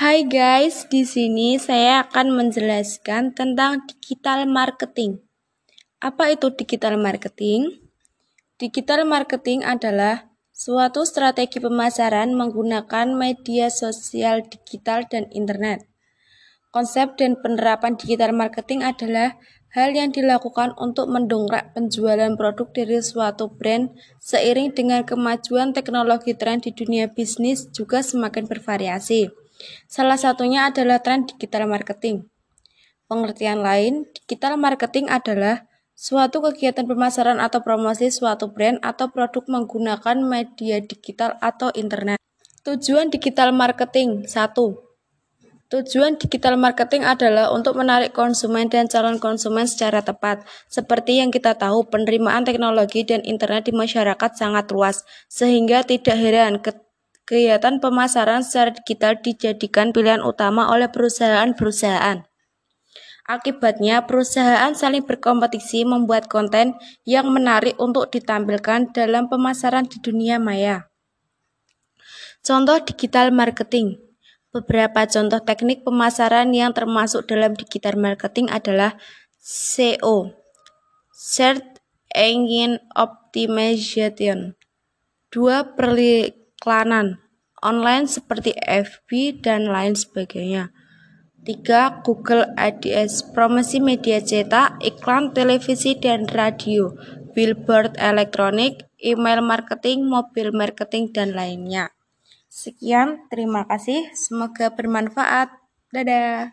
Hai guys, di sini saya akan menjelaskan tentang digital marketing. Apa itu digital marketing? Digital marketing adalah suatu strategi pemasaran menggunakan media sosial digital dan internet. Konsep dan penerapan digital marketing adalah hal yang dilakukan untuk mendongkrak penjualan produk dari suatu brand seiring dengan kemajuan teknologi tren di dunia bisnis juga semakin bervariasi. Salah satunya adalah tren digital marketing. Pengertian lain, digital marketing adalah suatu kegiatan pemasaran atau promosi suatu brand atau produk menggunakan media digital atau internet. Tujuan digital marketing 1. Tujuan digital marketing adalah untuk menarik konsumen dan calon konsumen secara tepat. Seperti yang kita tahu, penerimaan teknologi dan internet di masyarakat sangat luas, sehingga tidak heran Kegiatan pemasaran secara digital dijadikan pilihan utama oleh perusahaan-perusahaan. Akibatnya, perusahaan saling berkompetisi membuat konten yang menarik untuk ditampilkan dalam pemasaran di dunia maya. Contoh digital marketing. Beberapa contoh teknik pemasaran yang termasuk dalam digital marketing adalah SEO, Search Engine Optimization. Dua periklanan online seperti FB dan lain sebagainya. 3. Google Ads, promosi media cetak, iklan televisi dan radio, billboard elektronik, email marketing, mobil marketing, dan lainnya. Sekian, terima kasih. Semoga bermanfaat. Dadah.